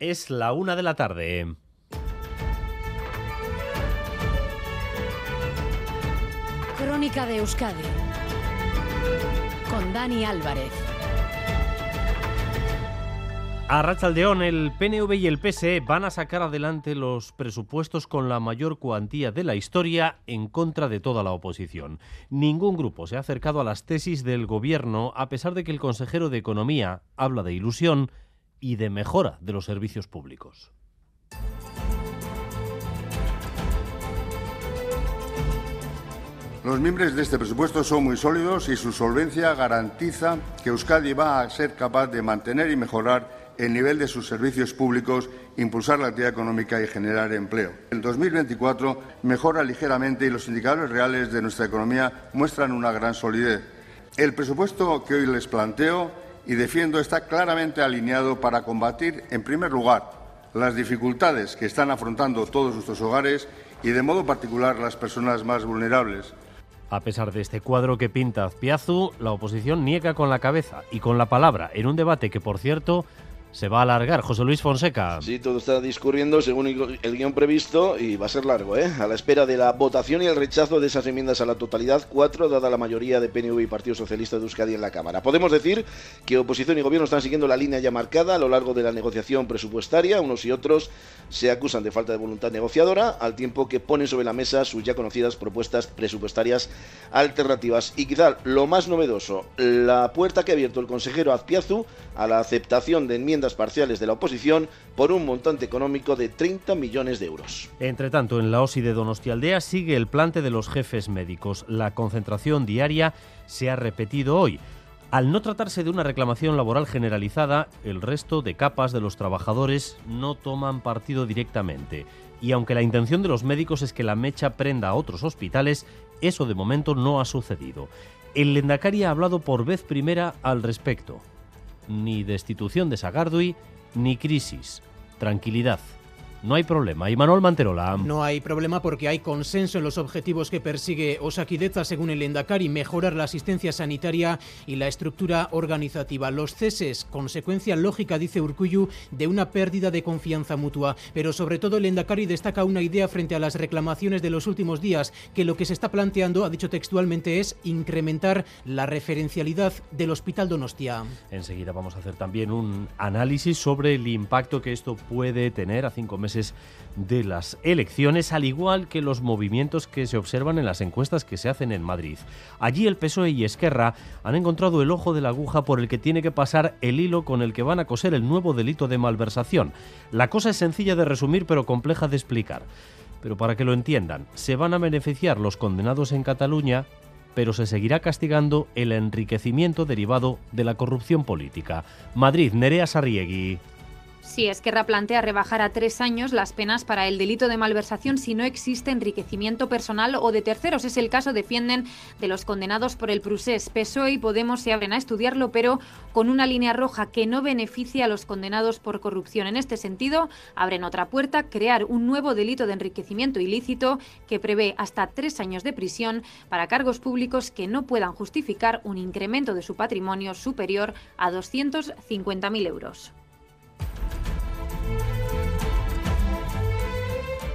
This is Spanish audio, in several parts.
Es la una de la tarde. Crónica de Euskadi con Dani Álvarez. A Rachaldeón, el PNV y el PSE van a sacar adelante los presupuestos con la mayor cuantía de la historia en contra de toda la oposición. Ningún grupo se ha acercado a las tesis del gobierno, a pesar de que el consejero de Economía habla de ilusión y de mejora de los servicios públicos. Los miembros de este presupuesto son muy sólidos y su solvencia garantiza que Euskadi va a ser capaz de mantener y mejorar el nivel de sus servicios públicos, impulsar la actividad económica y generar empleo. El 2024 mejora ligeramente y los indicadores reales de nuestra economía muestran una gran solidez. El presupuesto que hoy les planteo y defiendo está claramente alineado para combatir, en primer lugar, las dificultades que están afrontando todos nuestros hogares y, de modo particular, las personas más vulnerables. A pesar de este cuadro que pinta Azpiazu, la oposición niega con la cabeza y con la palabra en un debate que, por cierto, se va a alargar. José Luis Fonseca. Sí, todo está discurriendo según el guion previsto y va a ser largo, ¿eh? A la espera de la votación y el rechazo de esas enmiendas a la totalidad, cuatro, dada la mayoría de PNV y Partido Socialista de Euskadi en la Cámara. Podemos decir que oposición y gobierno están siguiendo la línea ya marcada a lo largo de la negociación presupuestaria. Unos y otros se acusan de falta de voluntad negociadora, al tiempo que ponen sobre la mesa sus ya conocidas propuestas presupuestarias alternativas. Y quizá lo más novedoso, la puerta que ha abierto el consejero Azpiazu a la aceptación de enmiendas parciales de la oposición por un montante económico de 30 millones de euros. Entre tanto, en la OSI de Donostialdea sigue el plante de los jefes médicos. La concentración diaria se ha repetido hoy. Al no tratarse de una reclamación laboral generalizada, el resto de capas de los trabajadores no toman partido directamente. Y aunque la intención de los médicos es que la mecha prenda a otros hospitales, eso de momento no ha sucedido. El Lendakari ha hablado por vez primera al respecto ni destitución de Sagardui, ni crisis. Tranquilidad. No hay problema. Y Manuel Manterola. No hay problema porque hay consenso en los objetivos que persigue Osakideza, según el Endacari, mejorar la asistencia sanitaria y la estructura organizativa. Los ceses, consecuencia lógica, dice Urcuyu, de una pérdida de confianza mutua. Pero sobre todo el Endacari destaca una idea frente a las reclamaciones de los últimos días, que lo que se está planteando, ha dicho textualmente, es incrementar la referencialidad del Hospital Donostia. Enseguida vamos a hacer también un análisis sobre el impacto que esto puede tener a cinco meses de las elecciones, al igual que los movimientos que se observan en las encuestas que se hacen en Madrid. Allí el PSOE y Esquerra han encontrado el ojo de la aguja por el que tiene que pasar el hilo con el que van a coser el nuevo delito de malversación. La cosa es sencilla de resumir pero compleja de explicar. Pero para que lo entiendan, se van a beneficiar los condenados en Cataluña pero se seguirá castigando el enriquecimiento derivado de la corrupción política. Madrid, Nerea Sarriegui. Sí, Esquerra plantea rebajar a tres años las penas para el delito de malversación si no existe enriquecimiento personal o de terceros. Es el caso, defienden, de los condenados por el Prusés. PSOE y Podemos se abren a estudiarlo, pero con una línea roja que no beneficia a los condenados por corrupción. En este sentido, abren otra puerta, crear un nuevo delito de enriquecimiento ilícito que prevé hasta tres años de prisión para cargos públicos que no puedan justificar un incremento de su patrimonio superior a 250.000 euros.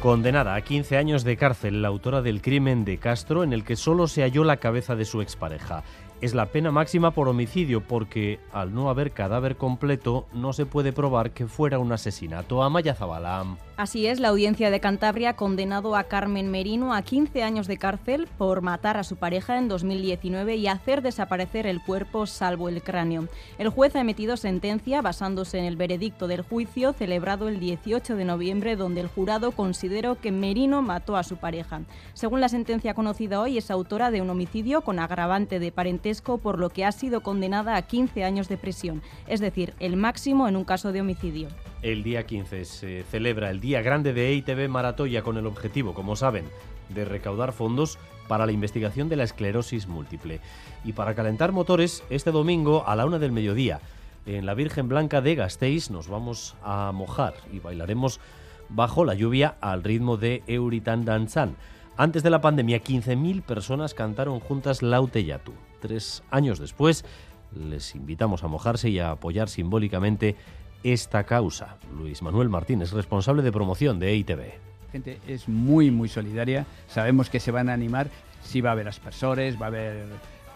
Condenada a 15 años de cárcel la autora del crimen de Castro en el que solo se halló la cabeza de su expareja. Es la pena máxima por homicidio porque al no haber cadáver completo no se puede probar que fuera un asesinato. Amaya Zabalam. Así es, la audiencia de Cantabria ha condenado a Carmen Merino a 15 años de cárcel por matar a su pareja en 2019 y hacer desaparecer el cuerpo salvo el cráneo. El juez ha emitido sentencia basándose en el veredicto del juicio celebrado el 18 de noviembre donde el jurado consideró que Merino mató a su pareja. Según la sentencia conocida hoy, es autora de un homicidio con agravante de parentesco por lo que ha sido condenada a 15 años de prisión, es decir, el máximo en un caso de homicidio. El día 15 se celebra el Día Grande de EITB Maratoya con el objetivo, como saben, de recaudar fondos para la investigación de la esclerosis múltiple. Y para calentar motores, este domingo a la una del mediodía, en la Virgen Blanca de Gasteiz nos vamos a mojar y bailaremos bajo la lluvia al ritmo de Euritan Danzan. Antes de la pandemia, 15.000 personas cantaron juntas Lauteyatu. Tres años después, les invitamos a mojarse y a apoyar simbólicamente esta causa. Luis Manuel Martínez, responsable de promoción de EITB. La gente es muy, muy solidaria. Sabemos que se van a animar. Sí va a haber aspersores, va a haber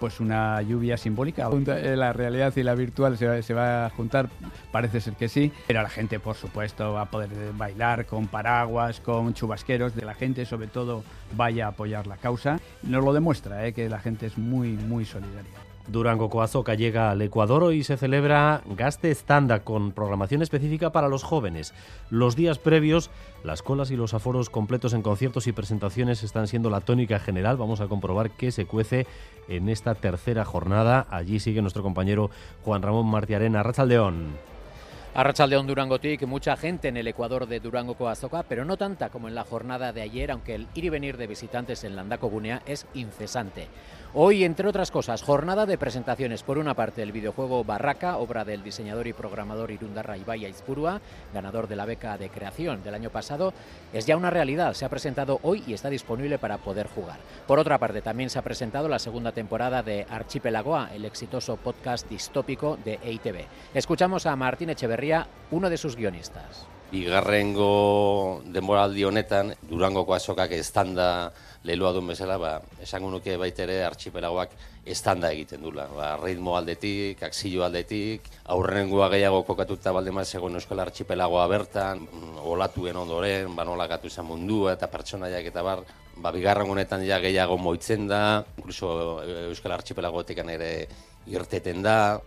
pues una lluvia simbólica. Eh, la realidad y la virtual se va, se va, a juntar, parece ser que sí, pero la gente por supuesto va a poder bailar con paraguas, con chubasqueros, de la gente sobre todo vaya a apoyar la causa. Nos lo demuestra, eh, que la gente es muy, muy solidaria. Durango Coazoca llega al Ecuador y se celebra Gaste Estanda con programación específica para los jóvenes. Los días previos, las colas y los aforos completos en conciertos y presentaciones están siendo la tónica general. Vamos a comprobar qué se cuece en esta tercera jornada. Allí sigue nuestro compañero Juan Ramón Martiarena. Rachaldeón. Arrachaldeón Durangotic, mucha gente en el Ecuador de Durango Coazoca, pero no tanta como en la jornada de ayer, aunque el ir y venir de visitantes en Landaco Gunea es incesante. Hoy, entre otras cosas, jornada de presentaciones. Por una parte, el videojuego Barraca, obra del diseñador y programador Irundarra Ibaya Izpurua, ganador de la beca de creación del año pasado, es ya una realidad. Se ha presentado hoy y está disponible para poder jugar. Por otra parte, también se ha presentado la segunda temporada de Archipelagoa, el exitoso podcast distópico de EITB. Escuchamos a Martín Echeverría, uno de sus guionistas. Bigarrengo denboraldi honetan, Durangoko azokak estanda leloa duen bezala, ba, esango nuke baitere archipelagoak estanda egiten dula. Ba, ritmo aldetik, aksillo aldetik, aurrengoa gehiago kokatuta baldemaz egon euskal archipelagoa bertan, mm, olatuen ondoren, ba, nola gatu izan mundua eta pertsonaiak eta bar, ba, bigarren honetan ja gehiago moitzen da, inkluso eh, euskal archipelagoetik ere irteten da,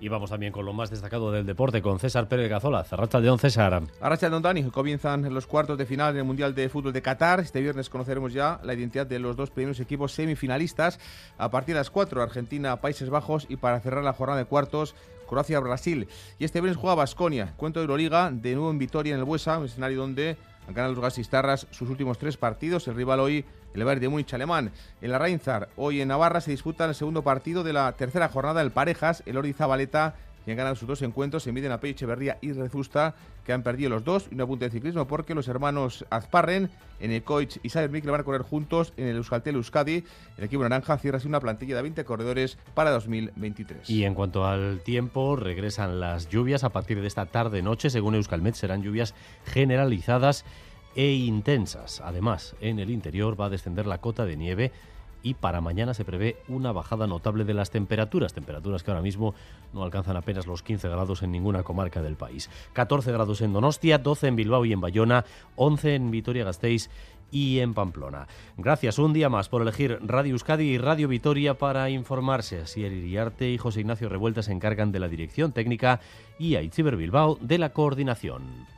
Y vamos también con lo más destacado del deporte, con César Pérez Gazola. Zarracha León, César. Arracha Don Dani, comienzan los cuartos de final en el Mundial de Fútbol de Qatar. Este viernes conoceremos ya la identidad de los dos primeros equipos semifinalistas. A partir de las 4, Argentina, Países Bajos y para cerrar la jornada de cuartos, Croacia-Brasil. Y este viernes juega Basconia, cuento de Euroliga, de nuevo en Vitoria en el Buesa, un escenario donde han ganado los gasistarras sus últimos tres partidos. El rival hoy, el Bayern de Múnich alemán. En la Reinzar, hoy en Navarra, se disputa el segundo partido de la tercera jornada del Parejas. El Ordi Zabaleta, que han ganado sus dos encuentros, se miden a Pei Echeverría y Rezusta, que han perdido los dos. Y una punta de ciclismo porque los hermanos Azparren, en el Coich y Sayer van a correr juntos en el Euskaltel Euskadi. El equipo naranja cierra así una plantilla de 20 corredores para 2023. Y en cuanto al tiempo, regresan las lluvias a partir de esta tarde-noche. Según Euskalmet, serán lluvias generalizadas e intensas. Además, en el interior va a descender la cota de nieve y para mañana se prevé una bajada notable de las temperaturas, temperaturas que ahora mismo no alcanzan apenas los 15 grados en ninguna comarca del país. 14 grados en Donostia, 12 en Bilbao y en Bayona, 11 en Vitoria-Gasteiz y en Pamplona. Gracias un día más por elegir Radio Euskadi y Radio Vitoria para informarse. Así el Iriarte y José Ignacio Revuelta se encargan de la dirección técnica y Aitziber Bilbao de la coordinación.